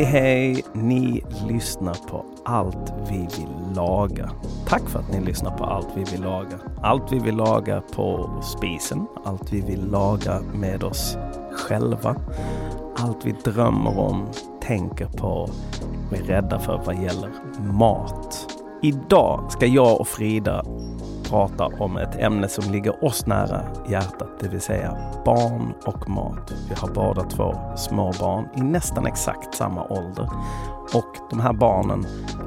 Hej hej! Ni lyssnar på Allt vi vill laga. Tack för att ni lyssnar på Allt vi vill laga. Allt vi vill laga på spisen, allt vi vill laga med oss själva. Allt vi drömmer om, tänker på och är rädda för vad gäller mat. Idag ska jag och Frida prata om ett ämne som ligger oss nära hjärtat, det vill säga barn och mat. Vi har båda två små barn i nästan exakt samma ålder och de här barnen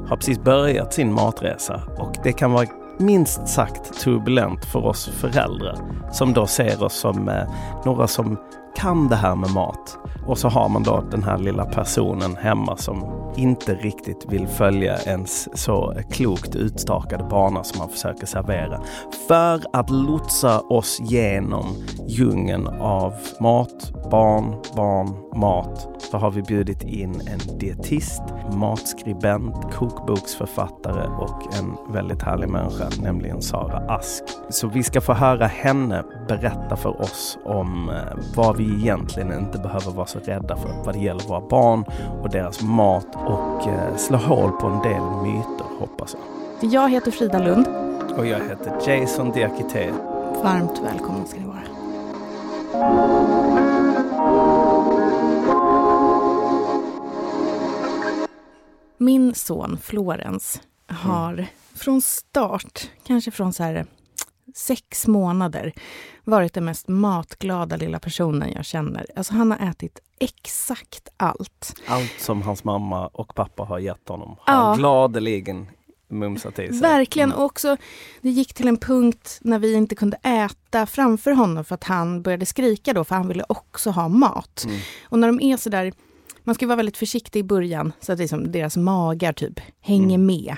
har precis börjat sin matresa och det kan vara minst sagt turbulent för oss föräldrar som då ser oss som eh, några som kan det här med mat. Och så har man då den här lilla personen hemma som inte riktigt vill följa ens så klokt utstakade bana som man försöker servera. För att lotsa oss genom djungeln av mat, barn, barn, mat så har vi bjudit in en dietist, matskribent, kokboksförfattare och en väldigt härlig människa, nämligen Sara Ask. Så vi ska få höra henne berätta för oss om eh, vad vi egentligen inte behöver vara så rädda för vad det gäller våra barn och deras mat och eh, slå hål på en del myter, hoppas jag. Jag heter Frida Lund. Och jag heter Jason Diakité. Varmt välkomna ska ni vara. Min son Florens har mm. från start, kanske från så här sex månader, varit den mest matglada lilla personen jag känner. Alltså han har ätit exakt allt. Allt som hans mamma och pappa har gett honom. Han ja. gladeligen mumsat i sig. Verkligen. Mm. Och också, det gick till en punkt när vi inte kunde äta framför honom för att han började skrika då, för han ville också ha mat. Mm. Och när de är sådär man ska vara väldigt försiktig i början så att liksom deras magar typ hänger mm. med.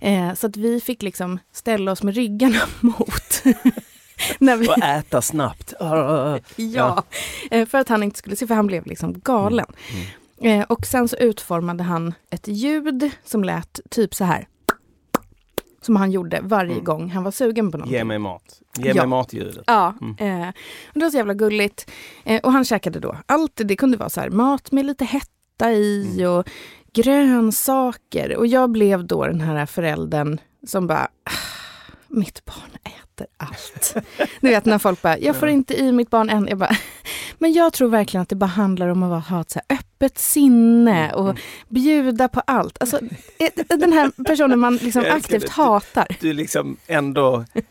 Mm. Eh, så att vi fick liksom ställa oss med ryggarna mot. när vi... Och äta snabbt. ja, ja. Eh, för att han inte skulle se, för han blev liksom galen. Mm. mm. Eh, och sen så utformade han ett ljud som lät typ så här som han gjorde varje mm. gång han var sugen på någonting. Ge mig mat. Ge ja. mig matljudet. Ja, mm. eh, och det var så jävla gulligt. Eh, och han käkade då allt. Det kunde vara så här, mat med lite hetta i mm. och grönsaker. Och jag blev då den här föräldern som bara, ah, mitt barn äter allt. du vet när folk bara, jag får inte i mitt barn än. Jag bara, men jag tror verkligen att det bara handlar om att ha ett så öppet sinne mm, och mm. bjuda på allt. Alltså, den här personen man liksom aktivt hatar. Du, du liksom ändå eh,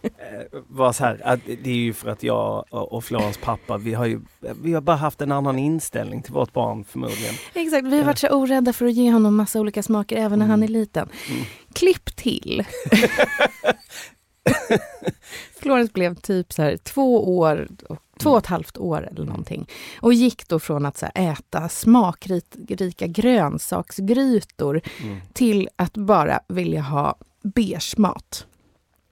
var så här, att det är ju för att jag och Florens pappa, vi har ju vi har bara haft en annan inställning till vårt barn förmodligen. Exakt, vi har varit så orädda för att ge honom massa olika smaker även när mm. han är liten. Mm. Klipp till! Florens blev typ så här två år, och, två och ett halvt år eller någonting. Och gick då från att så här, äta smakrika grönsaksgrytor mm. till att bara vilja ha beige mat.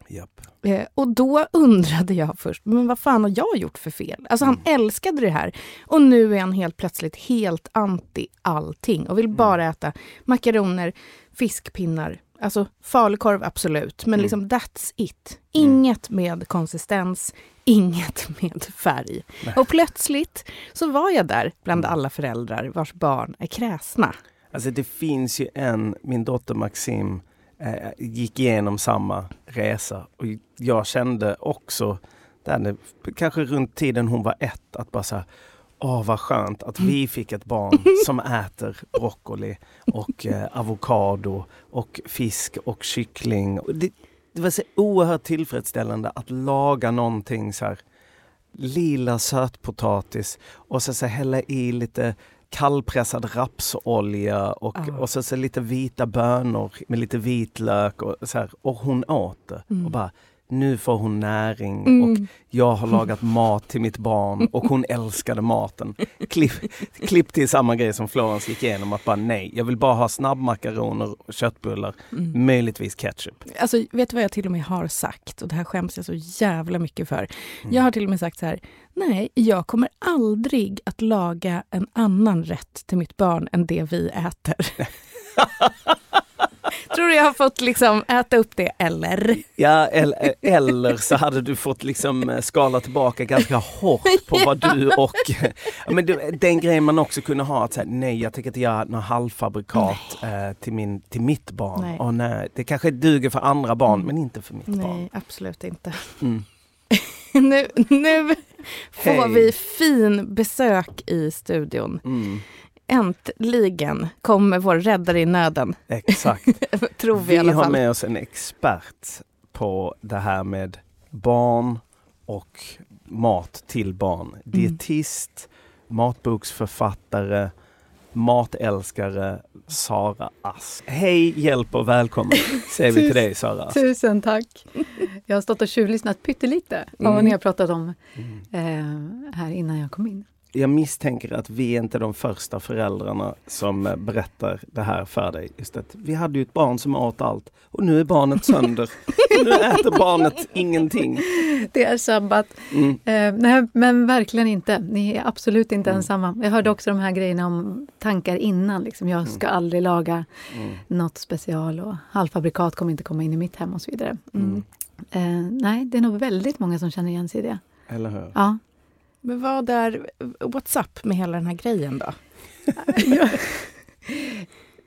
Japp. Eh, och då undrade jag först, men vad fan har jag gjort för fel? Alltså han mm. älskade det här. Och nu är han helt plötsligt helt anti allting och vill mm. bara äta makaroner, fiskpinnar, Alltså falukorv, absolut. Men mm. liksom that's it. Inget mm. med konsistens, inget med färg. Nej. Och plötsligt så var jag där bland mm. alla föräldrar vars barn är kräsna. Alltså det finns ju en, min dotter Maxim eh, gick igenom samma resa och jag kände också, där, kanske runt tiden hon var ett, att bara så här, Åh vad skönt att vi fick ett barn som äter broccoli och eh, avokado och fisk och kyckling. Det, det, var så oerhört tillfredsställande att laga någonting så här lila sötpotatis och så, så hälla i lite kallpressad rapsolja och, oh. och så, så lite vita bönor med lite vitlök och så här, Och hon åt det. Mm. Och bara, nu får hon näring mm. och jag har lagat mat till mitt barn och hon älskade maten. Klipp, klipp till samma grej som Florence gick igenom, att bara nej, jag vill bara ha snabbmakaroner köttbullar, mm. möjligtvis ketchup. Alltså, vet du vad jag till och med har sagt? Och det här skäms jag så jävla mycket för. Mm. Jag har till och med sagt så här, nej, jag kommer aldrig att laga en annan rätt till mitt barn än det vi äter. Tror du jag har fått liksom äta upp det eller? Ja, eller, eller så hade du fått liksom eh, skala tillbaka ganska hårt på vad du och... Men det, den grejen man också kunde ha, att säga, nej jag tänker inte göra några halvfabrikat eh, till, min, till mitt barn. Nej. Åh, nej. Det kanske duger för andra barn men inte för mitt barn. Nej, absolut inte. Mm. nu, nu får Hej. vi fin besök i studion. Mm, Äntligen kommer vår räddare i nöden, exakt. tror vi, Vi i alla har fall. med oss en expert på det här med barn och mat till barn. Mm. Dietist, matboksförfattare, matälskare Sara Ask. Hej, hjälp och välkommen säger vi till dig Sara Ask. Tusen tack! Jag har stått och tjuvlyssnat pyttelite av vad Mm. ni har pratat om Mm. eh, här innan jag kom in. Jag misstänker att vi är inte de första föräldrarna som eh, berättar det här för dig. Just att vi hade ju ett barn som åt allt och nu är barnet sönder. nu äter barnet ingenting. Det är sabbat. Mm. Eh, nej, men verkligen inte. Ni är absolut inte Mm. ensamma. Jag hörde också de här grejerna om tankar innan. Liksom. Jag ska aldrig laga Mm. något special och halvfabrikat kommer inte komma in i mitt hem och så vidare. Mm. Eh, nej, det är nog väldigt många som känner igen sig i det. Eller hur? Ja. Men vad är, what's up med hela den här grejen då?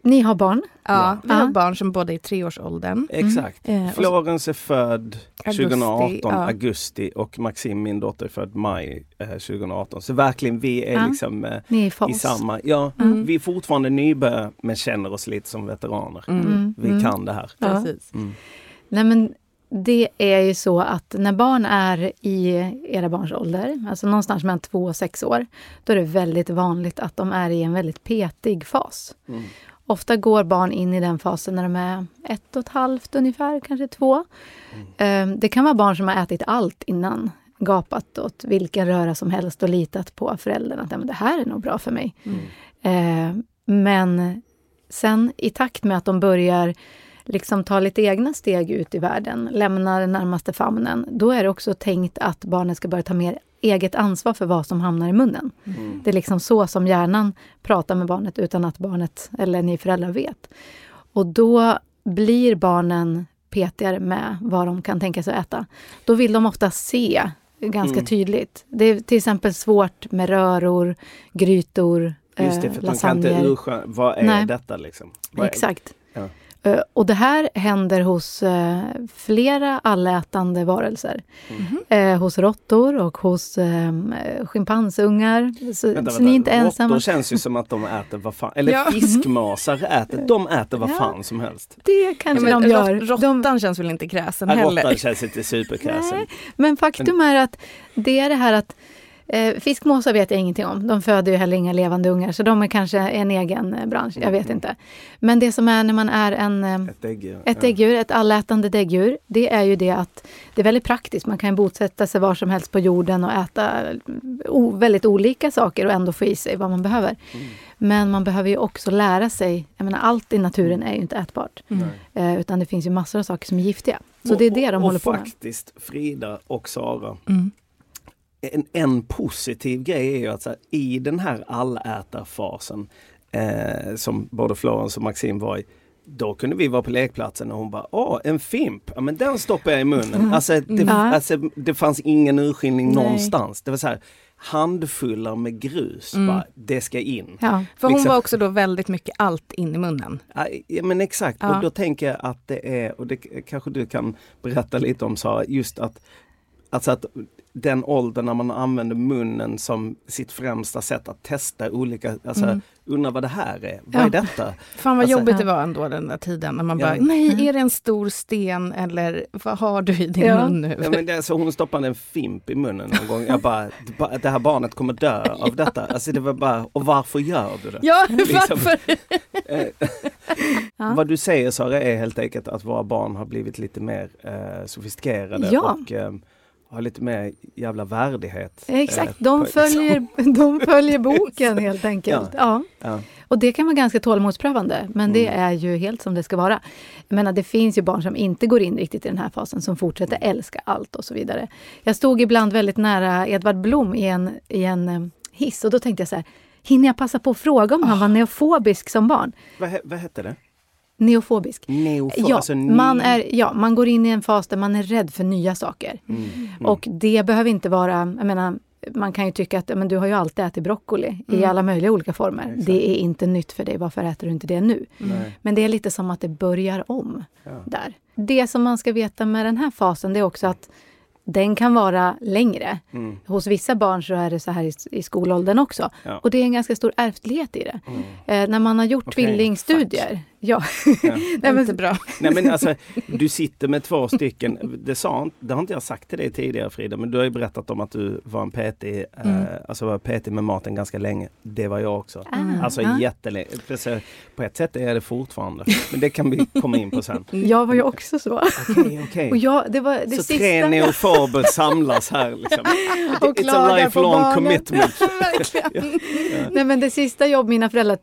Ni har barn. Ja, vi har Ja. barn som båda är i treårsåldern. Exakt. Eh, och- Florens är född Augusti, 2018, ja. augusti och Maxim, min dotter, är född maj eh, 2018. Så verkligen, vi är Ja. liksom eh, Ni är i samma... Ja, Mm. vi är fortfarande nybörjare men känner oss lite som veteraner. Mm. Mm, Vi mm. kan det här. Ja. Precis. Mm. Nej, men det är ju så att när barn är i era barns ålder, alltså någonstans mellan två och sex år, då är det väldigt vanligt att de är i en väldigt petig fas. Mm. Ofta går barn in i den fasen när de är ett och ett halvt ungefär, kanske två. Eh, Det kan vara barn som har ätit allt innan, gapat åt vilken röra som helst och litat på föräldrarna att "Ja, men det här är nog bra för mig. Mm. Eh, men sen i takt med att de börjar liksom ta lite egna steg ut i världen, lämna den närmaste famnen, då är det också tänkt att barnen ska börja ta mer eget ansvar för vad som hamnar i munnen. Mm. Det är liksom så som hjärnan pratar med barnet utan att barnet eller ni föräldrar vet. Och då blir barnen petigare med vad de kan tänka sig att äta. Då vill de ofta se ganska Mm. tydligt. Det är till exempel svårt med röror, grytor, Just det, eh, för att de kan inte lasagner. urskilja, vad är Nej. detta liksom? Vad Exakt. Ja. Eh, Och det här händer hos eh, flera allätande varelser. Eh, hos råttor och hos eh, schimpansungar. Så, Vänta, så ni är inte vänta. ensamma. Råttor känns ju som att de äter vad fan, eller Ja. fiskmasar äter, de äter vad Ja. fan som helst. Det kanske Ja, de gör. De, Råttan känns väl inte kräsen heller? Råttan känns inte superkräsen. Nej. men faktum är att det är det här att eh, fiskmåsar vet jag ingenting om. De föder ju heller inga levande ungar, så de är kanske en egen eh, bransch. Jag vet Mm. inte. Men det som är när man är en eh, Ett däggdjur. Ett däggdjur, ett allätande däggdjur, det är ju det att det är väldigt praktiskt. Man kan bosätta sig var som helst på jorden och äta o, väldigt olika saker och ändå få i sig vad man behöver. Mm. Men man behöver ju också lära sig, jag menar allt i naturen är ju inte ätbart. Mm. Eh, utan det finns ju massor av saker som är giftiga. Så Och- det är det de och, håller och på med. faktiskt Frida och Sara, Mm. En, en positiv grej är ju att här, i den här allätarfasen eh, som både Florence och Maxim var i, då kunde vi vara på lekplatsen och hon bara, åh en fimp, ja men den stoppar jag i munnen. Alltså, det, Ja. alltså, det fanns ingen urskiljning någonstans. Det var så här, handfullar med grus, Mm. bara, det ska in. Ja. För hon Liksom. var också då väldigt mycket allt in i munnen. Ja, men exakt, Ja. och då tänker jag att det är, och det kanske du kan berätta lite om Sara, just att Alltså att den åldern när man använder munnen som sitt främsta sätt att testa olika, alltså Mm. undra vad det här är, vad Ja. är detta? Fan vad Alltså- jobbigt det var ändå den där tiden när man Ja. bara, nej Mm. är det en stor sten eller vad har du i din Ja. mun nu? Ja, men det, är så hon stoppade en fimp i munnen någon gång, jag bara, det här barnet kommer dö av detta. Alltså det var bara, och varför gör du det? Ja, Liksom. varför? Eh, Ja. Vad du säger Sara är helt enkelt att våra barn har blivit lite mer eh, sofistikerade Ja. och eh, har lite mer jävla värdighet. Exakt, eh, de följer, de följer boken helt enkelt. Ja. Ja. Och det kan vara ganska tålamodsprövande, men det Mm. är ju helt som det ska vara. Jag menar, det finns ju barn som inte går in riktigt i den här fasen, som fortsätter älska allt och så vidare. Jag stod ibland väldigt nära Edvard Blom i en, i en eh, hiss och då tänkte jag så här, hinner jag passa på att fråga om han var neofobisk som barn? Vad, vad hette det? Neofobisk. Neofo, Ja, alltså man ne- är, ja, man går in i en fas där man är rädd för nya saker. Mm, mm. Och det behöver inte vara, jag menar, man kan ju tycka att men du har ju alltid ätit broccoli i Mm. alla möjliga olika former. Exakt. Det är inte nytt för dig, varför äter du inte det nu? Nej. Men det är lite som att det börjar om Ja. där. Det som man ska veta med den här fasen, det är också att den kan vara längre. Mm. Hos vissa barn så är det så här i, i skolåldern också. Ja. Och det är en ganska stor ärftlighet i det. Mm. Eh, när man har gjort Okej, tvillingstudier. Ja. Ja. Det Nej, är men, inte bra. Nej men alltså, du sitter med två stycken. Det, sa, det har inte jag sagt till dig tidigare Frida, men du har ju berättat om att du var en PT, Mm. eh, alltså var PT med maten ganska länge. Det var jag också. Ah, Alltså ja. jättelänge. För så- På ett sätt är jag det fortfarande. Men det kan vi komma in på sen. jag var ju också så. Okej, okej. Och jag, det var det Så sista... tre neofober samlas här. Liksom. Och It's a lifelong commitment. Verkligen. Nej, men det sista jobb mina föräldrar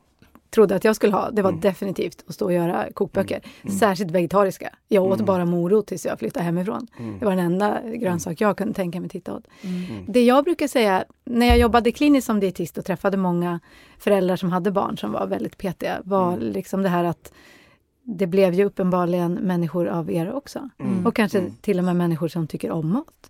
trodde att jag skulle ha, det var Mm. definitivt att stå och göra kokböcker. Mm. Särskilt vegetariska. Jag åt Mm. bara morot tills jag flyttade hemifrån. Mm. Det var den enda grönsak jag kunde tänka mig titta åt. Mm. Det jag brukar säga, när jag jobbade kliniskt som dietist och träffade många föräldrar som hade barn som var väldigt petiga, var Mm. liksom det här att det blev ju uppenbarligen människor av er också. Mm. Och kanske Mm. till och med människor som tycker om mat.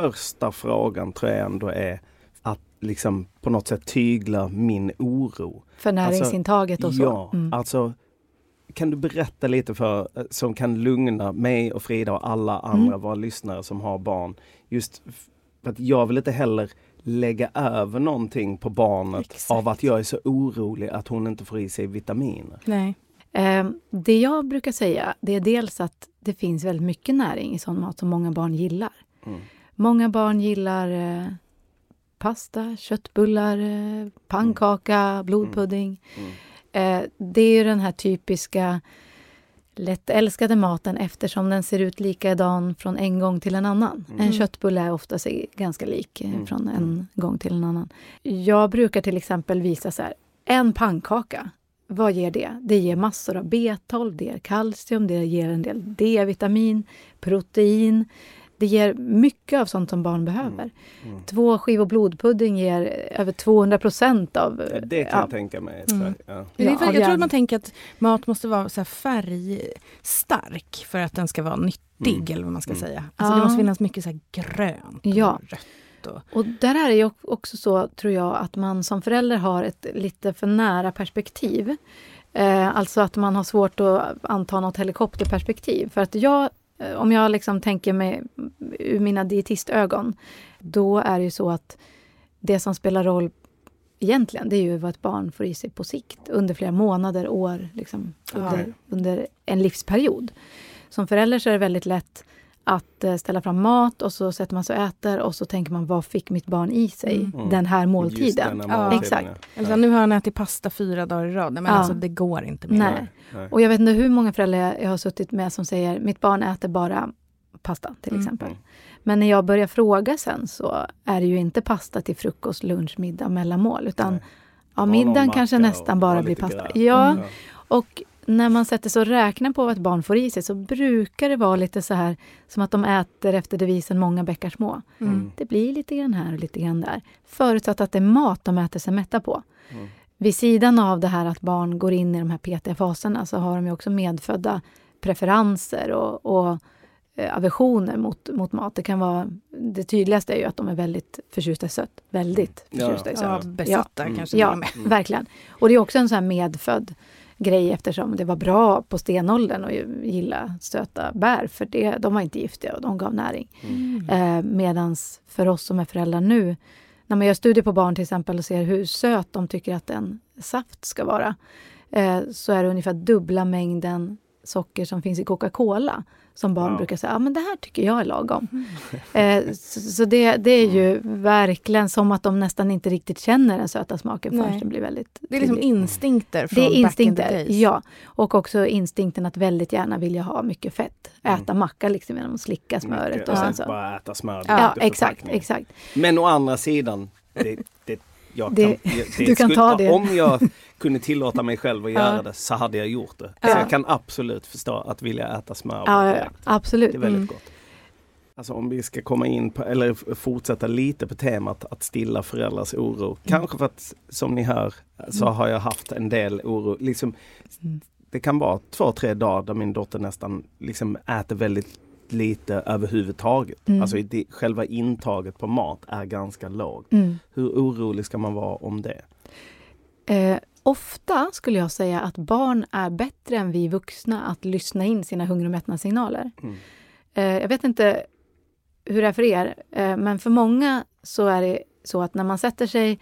första frågan tror jag ändå är att liksom på något sätt tygla min oro. För näringsintaget och så. Ja, Mm. alltså kan du berätta lite för, eh, som kan lugna mig och Frida och alla andra Mm. våra lyssnare som har barn. Just för att jag vill inte heller lägga över någonting på barnet Exakt. av att jag är så orolig att hon inte får i sig vitaminer. Nej. Eh, det jag brukar säga, det är dels att det finns väldigt mycket näring i sån mat som många barn gillar. Mm. Många barn gillar eh, pasta, köttbullar, eh, pannkaka, blodpudding. Mm. Eh, det är ju den här typiska lättälskade maten eftersom den ser ut likadan från en gång till en annan. Mm. En köttbulle är ofta ganska lik eh, Mm. från en gång till en annan. Jag brukar till exempel visa så här, en pannkaka, vad ger det? Det ger massor av B12, det ger kalcium, det ger en del D-vitamin, protein. Det ger mycket av sånt som barn behöver. Mm. Två skivor blodpudding ger över 200 procent av... Ja, Det kan ja, jag tänka mig. Mm. Ja. Jag tror att man tänker att mat måste vara så här färgstark för att den ska vara nyttig, Mm. eller vad man ska Mm. säga. Alltså Ja. Det måste finnas mycket så här grönt Ja. och rött. Och, Och där är det ju också så, tror jag, att man som förälder har ett lite för nära perspektiv. Eh, alltså att man har svårt att anta något helikopterperspektiv. För att jag, om jag liksom tänker mig ur mina dietistögon, då är det ju så att det som spelar roll egentligen, det är ju vad ett barn får i sig på sikt, under flera månader, år, liksom, under, under en livsperiod. Som förälder så är det väldigt lätt att eh, ställa fram mat och så sätter man sig och äter och så tänker man, vad fick mitt barn i sig Mm. den här Just måltiden? den här Ja. måltiden, Exakt. ja. eller så, nu har han ätit pasta fyra dagar i rad. Men Ja. alltså det går inte mer. Nej. Nej. Och jag vet inte hur många föräldrar jag- har suttit med som säger, mitt barn äter bara pasta till Mm. exempel. Mm. Men när jag börjar fråga sen så är det ju inte pasta till frukost, lunch, middag, mellanmål. Utan Nej. ja, middagen kanske nästan bara blir pasta. Ja, Mm. och när man sätter sig och räknar på vad ett barn får i sig så brukar det vara lite så här som att de äter efter devisen många bäckar små. Mm. Det blir lite grann här och lite grann där. Förutsatt att det är mat de äter sig mätta på. Mm. Vid sidan av det här att barn går in i de här petiga faserna så har de ju också medfödda preferenser och, och eh, aversioner mot, mot mat. Det kan vara, det tydligaste är ju att de är väldigt förtjusta i sött. Väldigt Ja. förtjusta i sött. Ja, besatta Mm. kanske Ja, till och med. verkligen. Och det är också en sån här medfödd grej eftersom det var bra på stenåldern att gilla söta bär för det, de var inte giftiga och de gav näring. Mm. Eh, medans för oss som är föräldrar nu, när man gör studier på barn till exempel och ser hur söt de tycker att en saft ska vara, eh, så är det ungefär dubbla mängden socker som finns i Coca-Cola. Som barn Wow. brukar säga, ja men det här tycker jag är lagom. Eh, så så det, det är ju verkligen som att de nästan inte riktigt känner den söta smaken förrän Nej. det blir väldigt Det är liksom instinkter från Det är back in the instinkter, days. ja. Och också instinkten att väldigt gärna vilja ha mycket fett. Äta macka liksom genom att slicka smöret. Mycket, Och sen så. bara äta smör. Ja, exakt, exakt. Men å andra sidan, det, det, jag Det- kan, det, du kan ta det. Om jag kunde tillåta mig själv att göra det så hade jag gjort det. Så jag kan absolut förstå att vilja äta smör Ja, ja, ja, direkt. absolut. Det är väldigt Mm. gott. Alltså om vi ska komma in på, eller fortsätta lite på temat att stilla föräldrars oro. Mm. Kanske för att som ni hör så har jag haft en del oro. Liksom, Mm. Det kan vara två, tre dagar där min dotter nästan liksom äter väldigt lite överhuvudtaget. Mm. Alltså det, själva intaget på mat är ganska lågt. Mm. Hur orolig ska man vara om det? Eh, ofta skulle jag säga att barn är bättre än vi vuxna att lyssna in sina hunger och mättnadssignaler. Mm. Eh, jag vet inte hur det är för er, eh, men för många så är det så att när man sätter sig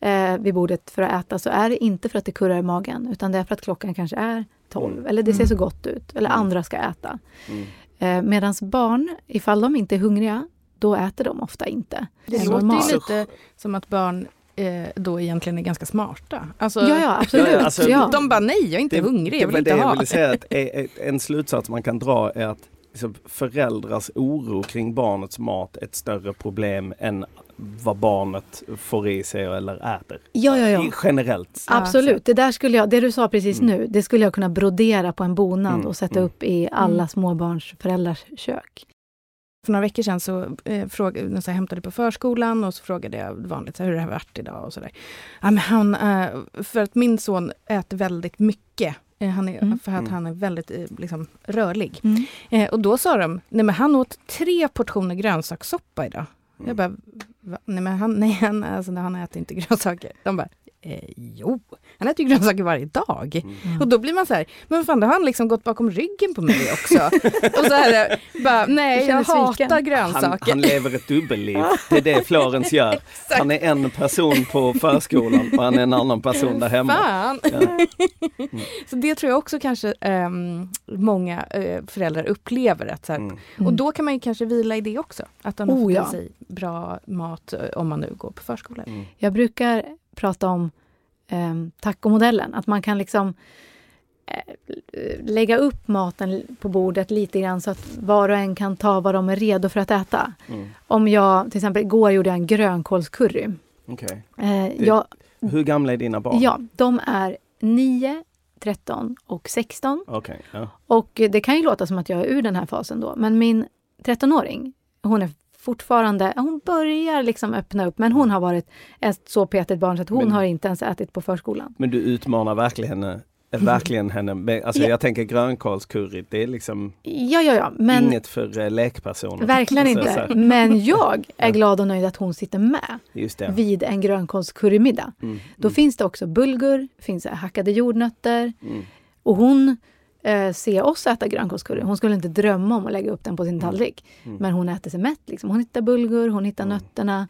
eh, vid bordet för att äta så är det inte för att det kurrar i magen, utan det är för att klockan kanske är 12 Mm. eller det ser Mm. så gott ut, eller Mm. andra ska äta. Mm. Eh, Medan barn, ifall de inte är hungriga, då äter de ofta inte. Det är låter ju lite som att barn eh, då egentligen är ganska smarta. Alltså, Ja, ja, absolut. Ja, ja, alltså, ja. De bara nej, jag är inte hungrig, jag vill det inte det ha. jag ville säga. Att är- är- en slutsats man kan dra är att liksom, föräldrars oro kring barnets mat är ett större problem än vad barnet får i sig eller äter. ja, ja, ja. Generellt. Absolut, det där skulle jag, det du sa precis Mm. nu, det skulle jag kunna brodera på en bonad Mm, och sätta mm. upp i alla småbarnsföräldrars kök. För några veckor sedan så, eh, fråga, så jag hämtade på förskolan och så frågade jag vanligt så här, hur det har varit idag och sådär. Ja, men han, eh, för att min son äter väldigt mycket. Eh, han är, Mm. För att Mm. han är väldigt eh, liksom, rörlig. Mm. Eh, och då sa de, nej men han åt tre portioner grönsakssoppa idag. Mm. Jag bara, va? nej men han, nej, han, alltså, han äter inte grönsaker. De bara, eh, jo, han äter ju grönsaker varje dag. Mm. Och då blir man så här, men fan då har han liksom gått bakom ryggen på mig också. och så här, bara, nej jag sviken. hatar Han, grönsaker. han lever ett dubbelliv. Det är det Florens gör. Han är en person på förskolan och han är en annan person där hemma. Fan! Ja. så det tror jag också kanske ehm, många eh, föräldrar upplever. Att, så här, Mm. Och då kan man ju kanske vila i det också. Att de har Oh, fått ja. sig bra mat eh, om man nu går på förskola. Mm. Jag brukar prata om eh, tacomodellen, att man kan liksom eh, lägga upp maten på bordet lite grann så att var och en kan ta vad de är redo för att äta. Mm. Om jag, till exempel igår gjorde jag en grönkålscurry. Okej. Eh, jag, Hur gamla är dina barn? ja, de är 9, 13 och 16. Okej, ja. Och det kan ju låta som att jag är ur den här fasen då, men min 13-åring, hon är fortfarande, hon börjar liksom öppna upp, men hon har varit ett så petigt barn så att hon Men- har inte ens ätit på förskolan. Men du utmanar verkligen henne. eh, Verkligen henne. Alltså Ja. jag tänker grönkålscurry, det är liksom Ja, ja, ja, men inget för eh, lekpersoner. verkligen inte. Men jag är glad och nöjd att hon sitter med vid en grönkålscurrymiddag. Mm. Då finns det också bulgur, finns hackade jordnötter Mm. och hon eh, ser oss äta grönkålscurry. Hon skulle inte drömma om att lägga upp den på sin tallrik. Mm. Men hon äter sig mätt. Liksom. Hon hittar bulgur, hon hittar Mm. nötterna.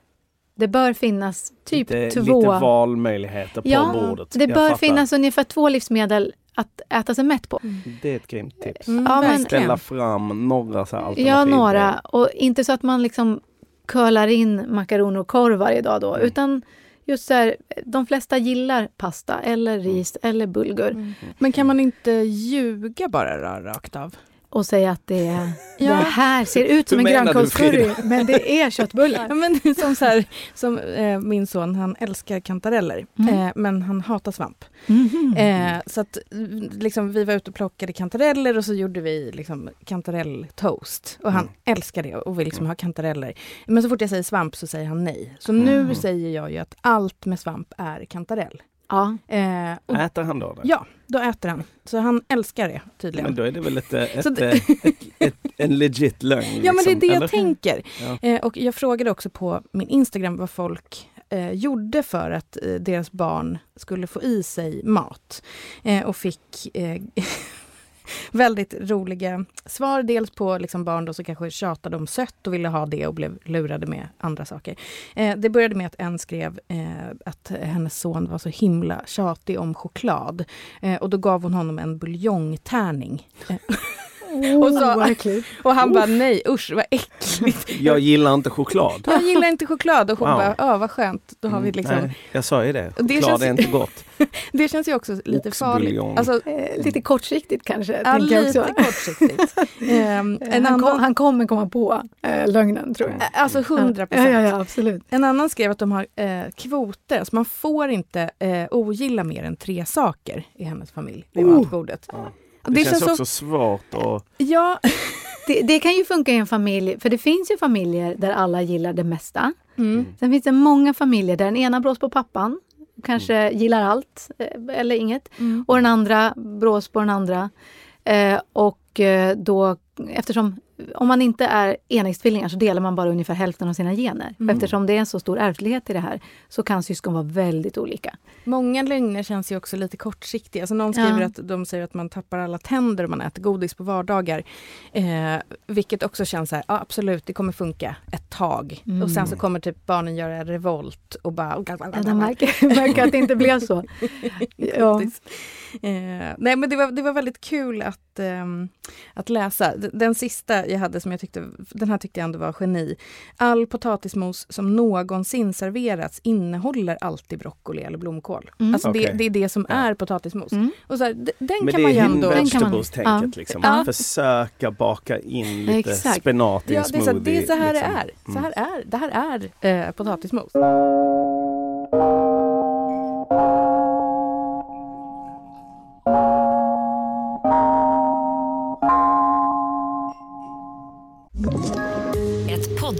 Det bör finnas typ lite, två... lite valmöjligheter på ja, bordet. det bör fattar. finnas ungefär två livsmedel att äta sig mätt på. Det är ett grymt tips. Mm, Ja, men-. Ställa fram några så här alternativ. Ja, några. Och inte så att man liksom curlar in makaroner och korv varje dag då, Mm. utan just så här, de flesta gillar pasta eller ris eller bulgur Mm. Men kan man inte ljuga bara rakt av? Och säga att det, är, Ja. det här ser ut som Hur en grönkålscurry, men det är köttbullar. Ja, men det är som, så här, som eh, min son, han älskar kantareller, Mm. eh, men han hatar svamp. Mhm. Eh, så att mm, liksom, vi var ute och plockade kantareller och så gjorde vi liksom, kantarelltoast. Och han Mm. älskar det och vill liksom ha kantareller. Men så fort jag säger svamp så säger han nej. Så Mm. nu säger jag ju att allt med svamp är kantarell. Ja. Eh, och, Äter han då det? ja, då äter han. Så han älskar det tydligen. Men då är det väl ett, ett, Så ett, ett, ett, en legit lögn? Ja men det är liksom, det jag eller? tänker. Ja. Eh, och jag frågade också på min Instagram vad folk eh, gjorde för att eh, deras barn skulle få i sig mat. Eh, och fick eh, väldigt roliga svar. Dels på liksom barn då som kanske tjatade om sött och ville ha det och blev lurade med andra saker. Eh, det började med att en skrev eh, att hennes son var så himla tjatig om choklad. Eh, och då gav hon honom en buljongtärning. Eh, Eh, och, så, och han bara nej usch vad äckligt. Jag gillar inte choklad. Jag gillar inte choklad och hon Wow. bara ja vad skönt. Då har vi Mm, liksom, nej, jag sa ju det, Och det choklad känns- är inte gott. det känns ju också lite farligt. Alltså, Eh, lite kortsiktigt kanske. ja, lite kortsiktigt. Eh, en han, kom, annan, han kommer komma på eh, lögnen tror jag. alltså 100 Ja, procent. ja, ja, absolut. En annan skrev att de har eh, kvoter, alltså man får inte eh, ogilla mer än tre saker i hennes familj vid Oh. matbordet. Ja. Och Det, känns, så- också svårt att... Ja, Det, det kan ju funka i en familj, för det finns ju familjer där alla gillar det mesta. mm. Sen finns det många familjer där den ena brås på pappan, kanske gillar allt eh, eller inget. Mm. Och den andra brås på den andra. Eh, och eh, då, eftersom om man inte är enäggstvillingar så delar man bara ungefär hälften av sina gener. Mm. Eftersom det är en så stor ärftlighet i det här så kan syskon vara väldigt olika. Många lögner känns ju också lite kortsiktiga. Alltså någon skriver Ja. att de säger att man tappar alla tänder om man äter godis på vardagar. Eh, vilket också känns så här, ja, absolut det kommer funka ett tag. Mm. Och sen så kommer typ barnen göra revolt och bara... Ja, de märker, märker att det inte blev så. Ja. Eh, nej men det var, det var väldigt kul att, ehm, att läsa. Den sista jag hade som jag tyckte, den här tyckte jag ändå var geni. All potatismos som någonsin serverats innehåller alltid broccoli eller blomkål. Mm. Alltså det, Okej. det är det som Ja. är potatismos. Mm. Och så här, den Men kan det man ju är ändå... Den kan man- vegetables-tänket ja. liksom. Ja. Försöka baka in lite Exakt. spenat i en det är så, smoothie. det är så här liksom. det är. Så Mm. här är. Det här är eh, potatismos.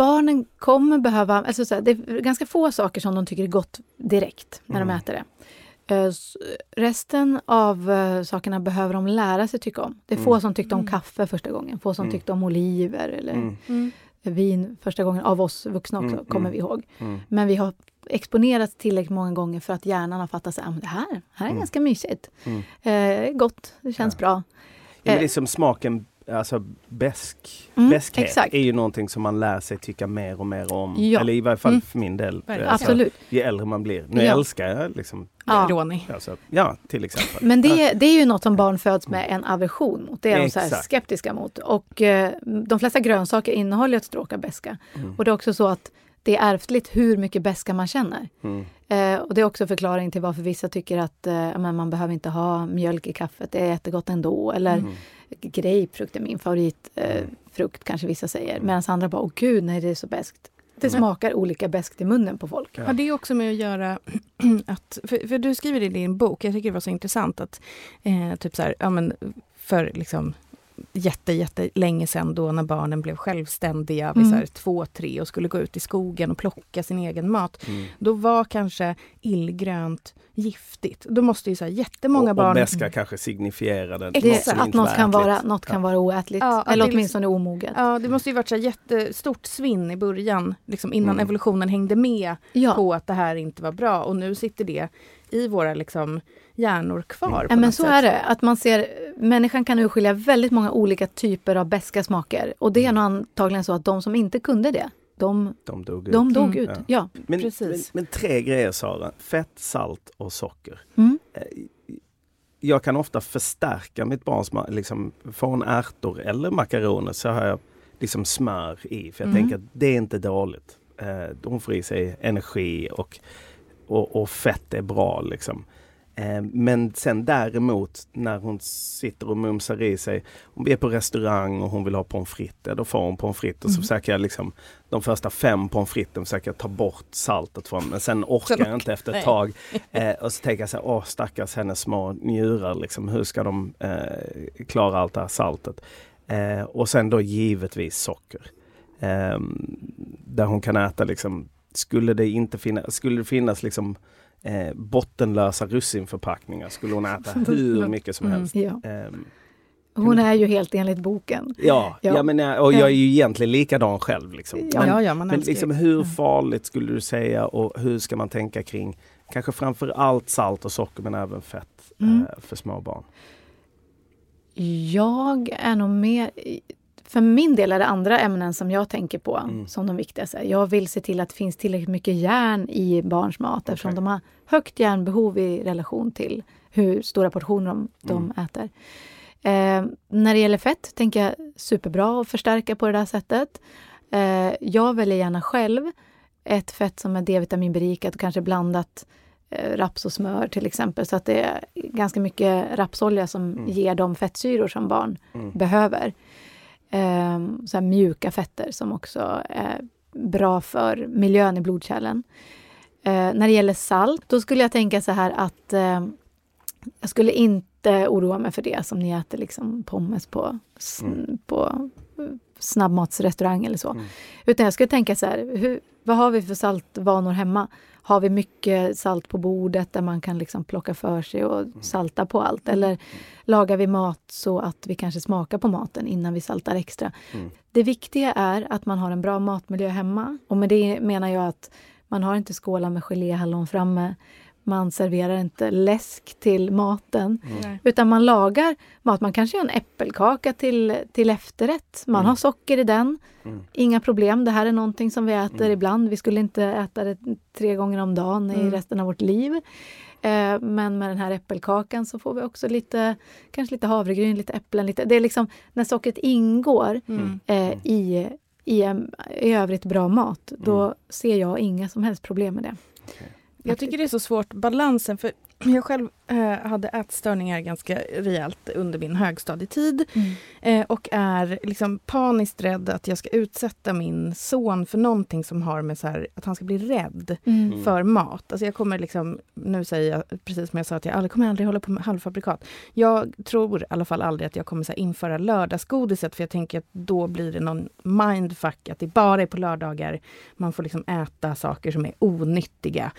Barnen kommer behöva, alltså så här, det är ganska få saker som de tycker är gott direkt när de äter det. Eh, Resten av eh, sakerna behöver de lära sig tycka om. Det är få som tyckte om kaffe första gången, få som tyckte om oliver eller Mm. Mm. vin första gången, av oss vuxna också, Mm, kommer mm. vi ihåg. Mm. Men vi har exponerats tillräckligt många gånger för att hjärnan har fattat att ah, det här, här är Mm. ganska mysigt. Mm. Eh, gott, det känns Ja. bra. Ja, men det är som smaken, alltså besk. Mm, Beskhet exakt. är ju någonting som man lär sig tycka mer och mer om. Ja. Eller i varje fall Mm. för min del. Alltså, Absolut. Ju äldre man blir. Nu Ja. älskar jag liksom, Ja. Alltså, ja till exempel. Men det, det är ju något som barn föds med en aversion mot. Det är de så här Exakt. skeptiska mot. Och eh, de flesta grönsaker innehåller ett stråk av beska. Mm. Och det är också så att det är ärftligt hur mycket beska man känner. Mm. Eh, och det är också förklaring till varför vissa tycker att eh, man behöver inte ha mjölk i kaffet, det är jättegott ändå. Eller Mm. grapefrukt är min favoritfrukt, eh, frukt, kanske vissa säger. Medan andra bara, åh gud, nej det är så beskt. Det Mm. smakar olika beskt i munnen på folk. Ja. Har det också med att göra att, för, för du skriver i din bok, jag tycker det var så intressant att eh, typ så här, ja men för liksom jätte, jätte länge sedan då när barnen blev självständiga vid Mm. så här två, tre och skulle gå ut i skogen och plocka sin egen mat. Mm. Då var kanske illgrönt giftigt. Då måste ju så här jättemånga och, barn... och beska kanske signifierade Det- Det, något som att inte något var kan, vara, något kan Ja. vara oätligt. Ja, att det eller liksom- åtminstone omoget. Ja, det måste ju varit så här jättestort svinn i början, liksom innan Mm. evolutionen hängde med Ja. på att det här inte var bra. Och nu sitter det i våra liksom, hjärnor kvar. på Ja, men så sätt. är det. Att man ser, människan kan urskilja väldigt många olika typer av beska smaker. Och det är nog antagligen så att de som inte kunde det, de, De dog ut. de dog Mm. ut. Ja. Ja. men, men, precis. men tre grejer Sara. Fett, salt och socker. Mm. Eh, Jag kan ofta förstärka mitt barns, liksom från ärtor eller makaroner så har jag liksom smör i. För jag Mm. tänker att det är inte dåligt. Eh, De får i sig energi och, och, och fett är bra liksom. Eh, men sen däremot när hon sitter och mumsar i sig, om vi är på restaurang och hon vill ha pommes frites, då får hon pommes frites och så Mm. försöker jag liksom de första fem pommes fritesen försöker jag ta bort saltet från men sen orkar jag inte efter ett tag. Eh, och så tänker jag så här, åh stackars hennes små njurar liksom, hur ska de eh, klara allt det här saltet? Eh, och sen då givetvis socker. Eh, där hon kan äta liksom, skulle det inte finnas, skulle det finnas liksom eh, bottenlösa russinförpackningar skulle hon äta hur mycket som Mm. helst. Ja. Ehm, Hon är ju helt enligt boken. ja, ja. Ja. men jag- och jag är ju egentligen likadan själv. Liksom. Ja, Men- ja, man men liksom, hur Mm. farligt skulle du säga och hur ska man tänka kring kanske framför allt salt och socker men även fett Mm. eh, för små barn? Jag är nog mer... För min del är det andra ämnen som jag tänker på Mm. som de viktigaste. Jag vill se till att det finns tillräckligt mycket järn i barns mat eftersom Okej. de har högt järnbehov i relation till hur stora portioner de, de Mm. äter. Eh, när det gäller fett tänker jag superbra att förstärka på det där sättet. Eh, jag väljer gärna själv ett fett som är D-vitaminberikat och kanske blandat eh, raps och smör till exempel. Så att det är ganska mycket rapsolja som Mm. ger de fettsyror som barn Mm. behöver. Ehm, så här mjuka fetter som också är bra för miljön i blodkärlen. Eh, när det gäller salt, då skulle jag tänka så här att eh, jag skulle inte oroa mig för det som ni äter liksom pommes på, Mm. på eh, snabbmatsrestaurang eller så. Mm. Utan jag skulle tänka så här, hur, vad har vi för saltvanor hemma? Har vi mycket salt på bordet där man kan liksom plocka för sig och salta på allt? Eller lagar vi mat så att vi kanske smakar på maten innan vi saltar extra? Mm. Det viktiga är att man har en bra matmiljö hemma. Och med det menar jag att man har inte skålar med geléhallon framme. Man serverar inte läsk till maten. Nej. Utan man lagar mat. Man kanske gör en äppelkaka till, till efterrätt. Man Mm. har socker i den. Mm. Inga problem. Det här är någonting som vi äter Mm. ibland. Vi skulle inte äta det tre gånger om dagen i Mm. resten av vårt liv. Eh, men med den här äppelkakan så får vi också lite, kanske lite havregryn, lite äpplen. Lite, det är liksom när sockret ingår Mm. eh, i, i, en, i övrigt bra mat. Då Mm. ser jag inga som helst problem med det. Jag tycker det är så svårt, balansen, för jag själv hade ätstörningar ganska rejält under min högstadietid eh, och är liksom paniskt rädd att jag ska utsätta min son för någonting som har med så här, att han ska bli rädd Mm. för mat. Alltså jag kommer liksom, nu säger jag precis som jag sa att jag aldrig kommer aldrig hålla på med halvfabrikat. Jag tror i alla fall aldrig att jag kommer så här införa lördagsgodiset för jag tänker att då blir det någon mindfuck att det bara är på lördagar man får liksom äta saker som är onyttiga.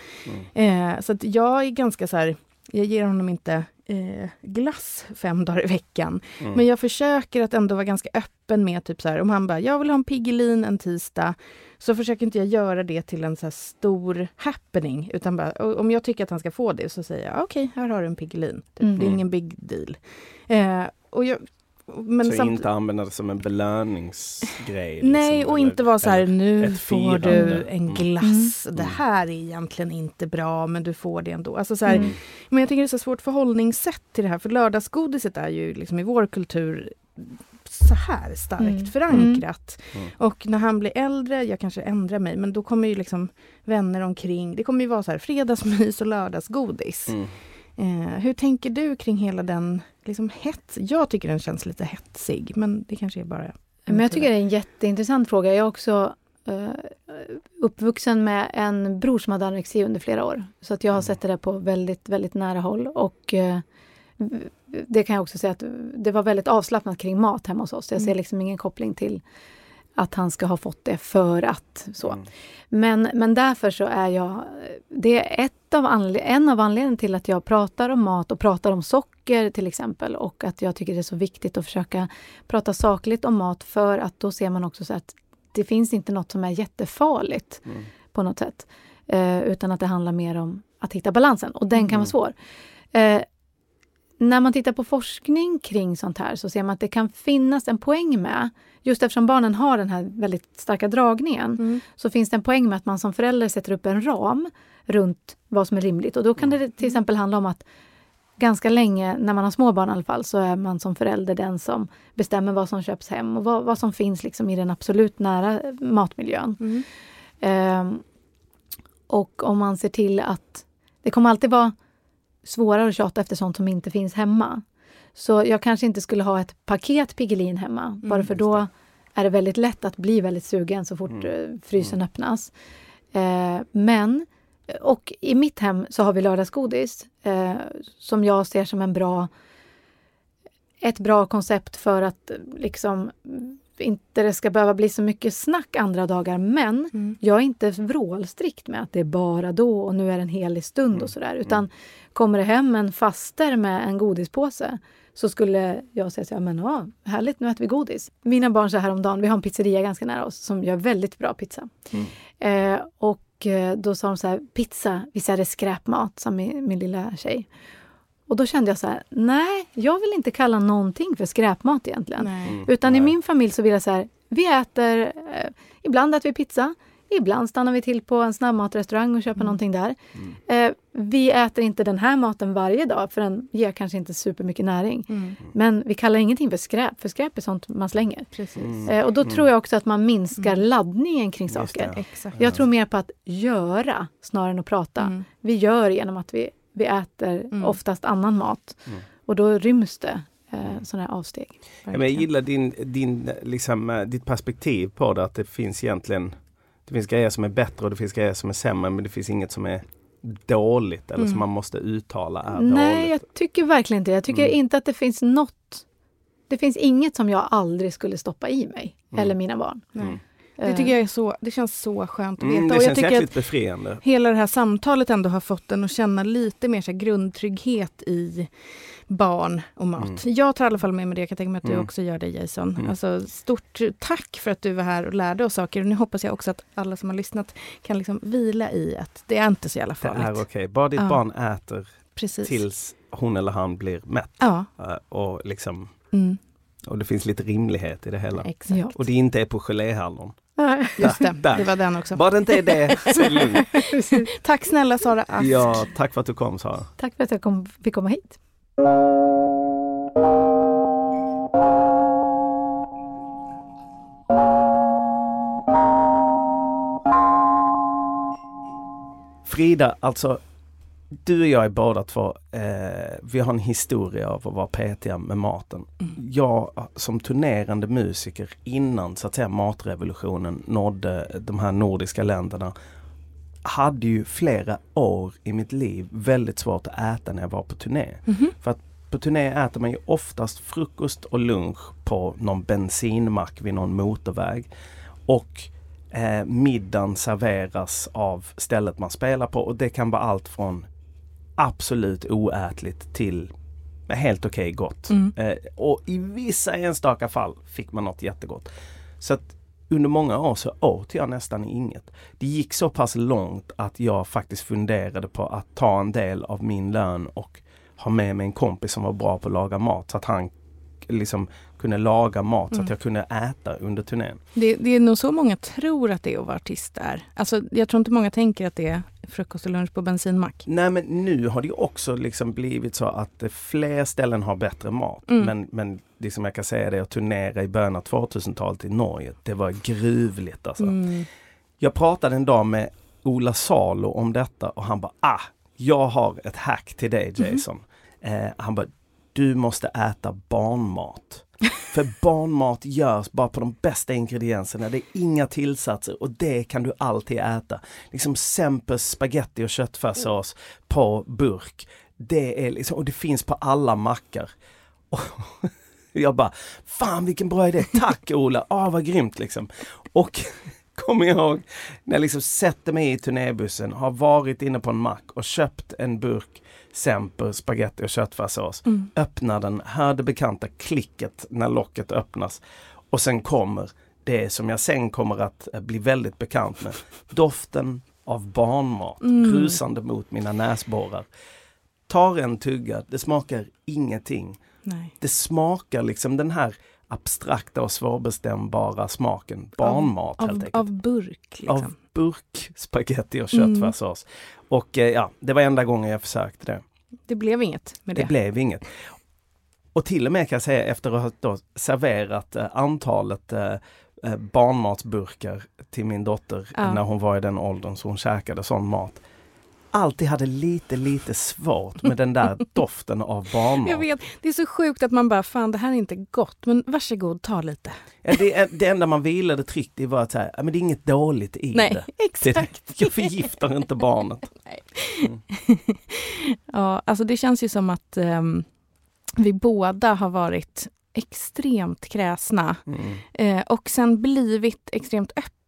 Mm. Eh, så att jag är ganska så här, jag ger honom inte eh, glass fem dagar i veckan. Mm. Men jag försöker att ändå vara ganska öppen med typ så här, om han bara, jag vill ha en Piggelin en tisdag, så försöker inte jag göra det till en så här stor happening, utan bara, om jag tycker att han ska få det så säger jag, okej, här har du en Piggelin. Typ, Mm. Det är ingen big deal. Eh, och jag, men så samt- inte använda det som en belöningsgrej? Nej, liksom, och eller- inte vara så här, nu får du en Mm. glass. Det Mm. här är egentligen inte bra, men du får det ändå. Alltså så här, Mm. Men jag tycker det är så svårt förhållningssätt till det här, för lördagsgodiset är ju liksom i vår kultur så här starkt Mm. förankrat. Mm. Och när han blir äldre, jag kanske ändrar mig, men då kommer ju liksom vänner omkring. Det kommer ju vara så här fredagsmys och lördagsgodis. Mm. Eh, hur tänker du kring hela den liksom hets? Jag tycker den känns lite hetsig, men det kanske är bara... Men jag tycker det är en jätteintressant fråga. Jag är också eh, uppvuxen med en bror som hade anorexi under flera år. Så att jag har sett det där på väldigt, väldigt nära håll. Och eh, det kan jag också säga att det var väldigt avslappnat kring mat hemma hos oss. Jag ser Mm. liksom ingen koppling till att han ska ha fått det för att så. Mm. Men, men därför så är jag... Det är ett av en av anledningarna till att jag pratar om mat och pratar om socker till exempel och att jag tycker det är så viktigt att försöka prata sakligt om mat för att då ser man också så att det finns inte något som är jättefarligt Mm. på något sätt. Eh, utan att det handlar mer om att hitta balansen och den kan Mm. vara svår. Eh, när man tittar på forskning kring sånt här så ser man att det kan finnas en poäng med, just eftersom barnen har den här väldigt starka dragningen, Mm. så finns det en poäng med att man som förälder sätter upp en ram runt vad som är rimligt. Och då kan det till exempel handla om att ganska länge, när man har små barn i alla fall, så är man som förälder den som bestämmer vad som köps hem och vad, vad som finns liksom i den absolut nära matmiljön. Mm. Ehm, och om man ser till att det kommer alltid vara svårare att tjata efter sånt som inte finns hemma. Så jag kanske inte skulle ha ett paket Piggelin hemma, bara för då är det väldigt lätt att bli väldigt sugen så fort eh, frysen öppnas. Eh, men, och i mitt hem så har vi lördagsgodis eh, som jag ser som en bra ett bra koncept för att liksom inte det ska behöva bli så mycket snack andra dagar. Men Mm. jag är inte vrålstrikt med att det är bara då och nu är det en helig stund och sådär. Utan kommer det hem en faster med en godispåse så skulle jag säga så här, men ja, härligt, nu äter vi godis. Mina barn sa häromdagen, vi har en pizzeria ganska nära oss som gör väldigt bra pizza. Eh, och eh, då sa de så här, pizza, visst är det skräpmat, sa min, min lilla tjej. Och då kände jag så här, nej, jag vill inte kalla någonting för skräpmat egentligen. Nej. Utan i min familj så vill jag så här, vi äter, eh, ibland äter vi pizza, ibland stannar vi till på en snabbmatrestaurang och köper någonting där. Eh, vi äter inte den här maten varje dag för den ger kanske inte supermycket näring. Mm. Men vi kallar ingenting för skräp, för skräp är sånt man slänger. Eh, och då tror jag också att man minskar laddningen kring saker. Jag tror mer på att göra snarare än att prata. Mm. Vi gör genom att vi, vi äter Mm. oftast annan mat. Och då ryms det eh, sådana här avsteg. Ja, men jag gillar din, din, liksom, eh, ditt perspektiv på det att det finns egentligen Det finns grejer som är bättre och det finns grejer som är sämre men det finns inget som är dåligt eller som Mm. man måste uttala är Nej, dåligt. jag tycker verkligen inte. Jag tycker Mm. inte att det finns något... Det finns inget som jag aldrig skulle stoppa i mig, Mm. eller mina barn. Det Eh, tycker jag är så, det känns så skönt att veta. Mm, det och jag känns tycker jäkligt att befriande. hela det här samtalet ändå har fått en att känna lite mer så grundtrygghet i barn och mat. Mm. Jag tar i alla fall med mig det, jag kan tänka mig att du Mm. också gör det Jason. Mm. Alltså, stort tack för att du var här och lärde oss saker. Och nu hoppas jag också att alla som har lyssnat kan liksom vila i att det är inte så jävla Det farligt. är okej. Bara ditt Ja. barn äter Precis. tills hon eller han blir mätt. Ja, Eh, Och, liksom, mm, och det finns lite rimlighet i det hela. exakt. Och det inte är på geléhallon. Just det, Där. det var den också. Bara det inte är det så lugnt. Tack snälla Sara Ask. Ja, tack för att du kom Sara. Tack för att jag kom, fick komma hit. Frida, alltså du och jag är båda två, eh, vi har en historia av att vara petiga med maten. Jag som turnerande musiker innan så att säga matrevolutionen nådde de här nordiska länderna hade ju flera år i mitt liv väldigt svårt att äta när jag var på turné. Mhm. För att på turné äter man ju oftast frukost och lunch på någon bensinmack vid någon motorväg. Och eh, middagen serveras av stället man spelar på och det kan vara allt från absolut oätligt till helt okej gott. Mm. Eh, och i vissa enstaka fall fick man något jättegott. Så att under många år så åt jag nästan inget. Det gick så pass långt att jag faktiskt funderade på att ta en del av min lön och ha med mig en kompis som var bra på att laga mat så att han liksom kunde laga mat så att Mm. jag kunde äta under turnén. Det, det är nog så många tror att det är att vara artist där. Alltså, jag tror inte många tänker att det är frukost och lunch på bensinmack. Nej men nu har det också liksom blivit så att eh, fler ställen har bättre mat. Mm. Men, men det som jag kan säga det att turnera i början av 2000-talet i Norge. Det var gruvligt alltså. Mm. Jag pratade en dag med Ola Salo om detta och han bara ah, jag har ett hack till dig Jason. Eh, han bara, du måste äta barnmat. För barnmat görs bara på de bästa ingredienserna. Det är inga tillsatser och det kan du alltid äta. Liksom Sempers spaghetti och köttfärssås på burk. Det är liksom, och det finns på alla mackar. Och jag bara, fan vilken bra idé, tack Ola, ah vad grymt liksom. Och kommer ihåg när jag liksom sätter mig i turnébussen, har varit inne på en mack och köpt en burk Semper spaghetti och köttfärssås. Mm. Öppnar den, hör det bekanta klicket när locket öppnas. Och sen kommer det som jag sen kommer att eh, bli väldigt bekant med. Doften av barnmat Mm. rusande mot mina näsborrar. Tar en tugga, det smakar ingenting. Nej. Det smakar liksom den här abstrakta och svårbestämbara smaken. Barnmat helt Av, enkelt. av burk. Liksom. Av burk spaghetti och Mm. köttfärssås. Och eh, ja, det var enda gången jag försökte det. Det blev inget med det. Det blev inget. Och till och med kan jag säga efter att ha serverat eh, antalet eh, eh, barnmatsburkar till min dotter Ja. när hon var i den åldern så hon käkade sån mat. Alltid hade lite, lite svårt med den där doften av barnmat. Jag vet, det är så sjukt att man bara, fan det här är inte gott, men varsågod, ta lite. Ja, det, det enda man vilade tryggt i var att säga, men det är inget dåligt i Nej, det. exakt. Det, jag förgiftar inte barnet. Mm. ja, alltså det känns ju som att um, vi båda har varit extremt kräsna mm. eh, och sen blivit extremt öppna.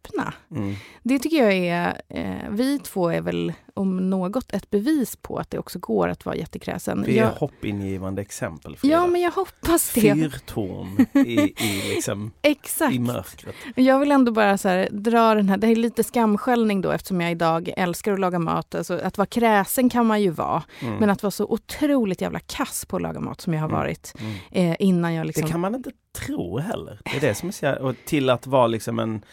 Mm. Det tycker jag är, eh, vi två är väl om något ett bevis på att det också går att vara jättekräsen. Vi är jag, hoppingivande exempel. Frida. Ja, men jag hoppas det. Fyrtorn i, i, liksom, Exakt. i mörkret. Jag vill ändå bara så här, dra den här, det är lite skamskällning då eftersom jag idag älskar att laga mat. Alltså, att vara kräsen kan man ju vara, mm. men att vara så otroligt jävla kass på att laga mat som jag har mm. varit mm. eh, innan jag liksom... Det kan man inte tro heller. Det är det som är så, och till att vara liksom en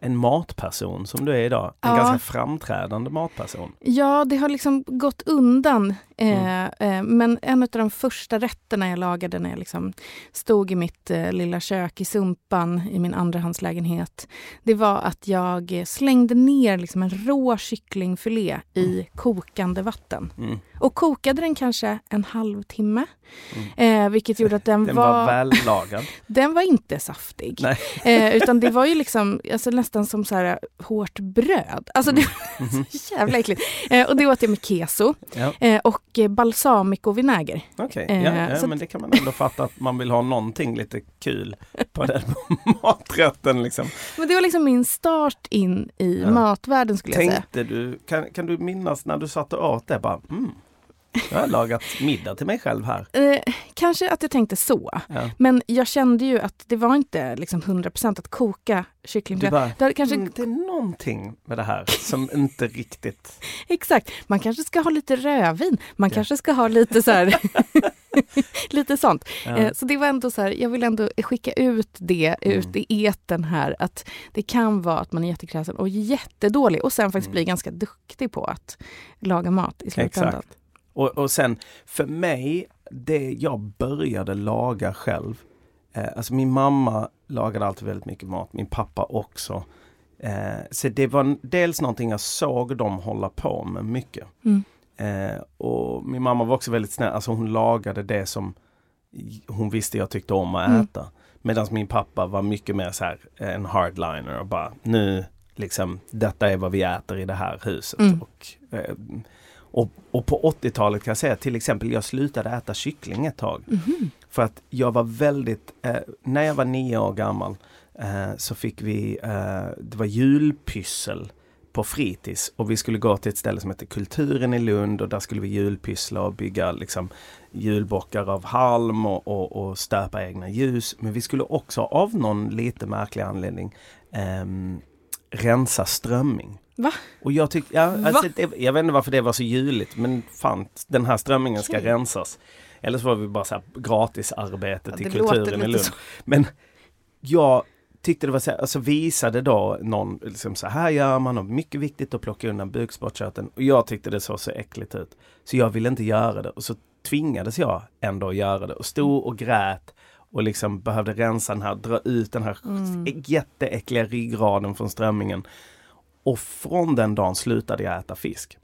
en matperson som du är idag. En ja. ganska framträdande matperson. Ja, det har liksom gått undan. Mm. Eh, men en av de första rätterna jag lagade när jag liksom stod i mitt eh, lilla kök i Sumpan i min andrahandslägenhet, det var att jag slängde ner liksom en rå kycklingfilé i mm. kokande vatten. Mm. Och kokade den kanske en halvtimme. Mm. Eh, vilket gjorde att den, den var... var vällagad? den var inte saftig. Eh, utan det var ju liksom alltså nästan som så här hårt bröd. Alltså det var mm. så jävla äckligt. Eh, och det åt jag med keso ja. Eh, och balsamicovinäger. Okej, okay. ja, ja eh, men det kan man ändå fatta att man vill ha någonting lite kul på den maträtten. Liksom. Men det var liksom min start in i matvärlden skulle Tänkte jag säga. Du, kan, kan du minnas när du satt och åt det? Bara, mm, jag har lagat middag till mig själv här. Eh, kanske att jag tänkte så. Ja. Men jag kände ju att det var inte liksom 100% att koka kycklingbröd. Det, kanske... Mm, det är någonting med det här som inte riktigt... Exakt. Man kanske ska ha lite rödvin. Man ja. kanske ska ha lite så här... lite sånt. Ja. Eh, så det var ändå så här, jag vill ändå skicka ut det mm. ut i eten här att det kan vara att man är jättekräsen och jättedålig och sen faktiskt mm. bli ganska duktig på att laga mat i slutändan. Exakt. Och, och sen för mig, det jag började laga själv. Eh, alltså min mamma lagade alltid väldigt mycket mat, min pappa också. Eh, så det var dels någonting jag såg dem hålla på med mycket. Mm. Eh, och min mamma var också väldigt snäll, alltså hon lagade det som hon visste jag tyckte om att mm. äta. Mm. Medan min pappa var mycket mer så här en hardliner och bara nu liksom detta är vad vi äter i det här huset. Mm. Och, eh, och, och på 80-talet kan jag säga till exempel, jag slutade äta kyckling ett tag. Mm. För att jag var väldigt, eh, när jag var nio år gammal eh, så fick vi, eh, det var julpyssel på fritids och vi skulle gå till ett ställe som heter Kulturen i Lund och där skulle vi julpyssla och bygga liksom julbockar av halm och, och, och stöpa egna ljus. Men vi skulle också av någon lite märklig anledning eh, rensa strömming. Va? Och jag tyckte, ja, alltså, det, jag vet inte varför det var så juligt men fan den här strömmingen ska okay. rensas. Eller så var vi bara så här gratisarbete ja, till kulturen i Lund. Så. Men jag tyckte det var så här, alltså visade då någon liksom så här gör man och mycket viktigt att plocka undan bukspottkörteln. Och jag tyckte det såg så äckligt ut. Så jag ville inte göra det och så tvingades jag ändå att göra det och stod och grät och liksom behövde rensa den här, dra ut den här mm. jätteäckliga ryggraden från strömmingen. Och från den dagen slutade jag äta fisk.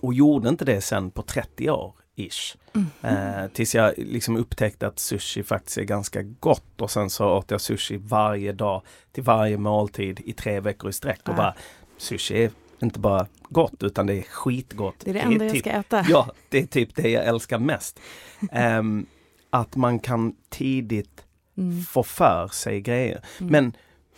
Och gjorde inte det sen på 30 år. Ish. Mm. Eh, tills jag liksom upptäckte att sushi faktiskt är ganska gott och sen så åt jag sushi varje dag till varje måltid i tre veckor i sträck. Och äh. bara, sushi är inte bara gott utan det är skitgott. Det är det enda det är typ, jag ska äta. Ja, det är typ det jag älskar mest. um, att man kan tidigt mm. få för sig grejer. Mm. Men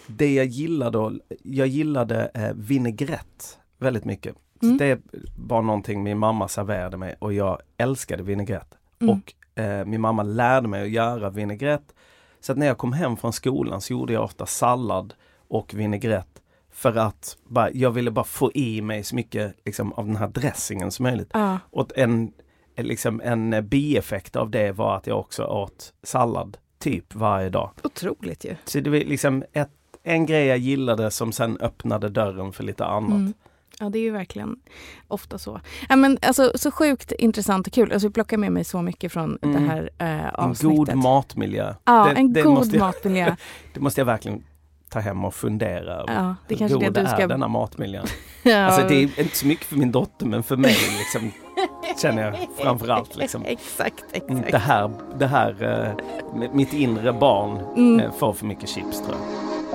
det jag gillade, jag gillade eh, vinägrett väldigt mycket. Mm. Det var någonting min mamma serverade mig och jag älskade vinägrett. Mm. Och eh, min mamma lärde mig att göra vinägrett. Så att när jag kom hem från skolan så gjorde jag ofta sallad och vinägrett. För att bara, jag ville bara få i mig så mycket liksom, av den här dressingen som möjligt. Ja. Och en, liksom, en bieffekt av det var att jag också åt sallad typ varje dag. Otroligt ju! Så det var liksom ett en grej jag gillade som sen öppnade dörren för lite annat. Mm. Ja, det är ju verkligen ofta så. Ja, men alltså, så sjukt intressant och kul. Alltså, jag plockar med mig så mycket från mm. det här eh, avsnittet. En god matmiljö. Ja, det, en det god jag, matmiljö. det måste jag verkligen ta hem och fundera över Ja, det kanske god det du ska- är denna matmiljön. Ja, Alltså det är inte så mycket för min dotter men för mig liksom, känner jag framförallt. Liksom. exakt, Mm, exakt. Det här, det här eh, mitt inre barn Mm. eh, får för mycket chips tror jag.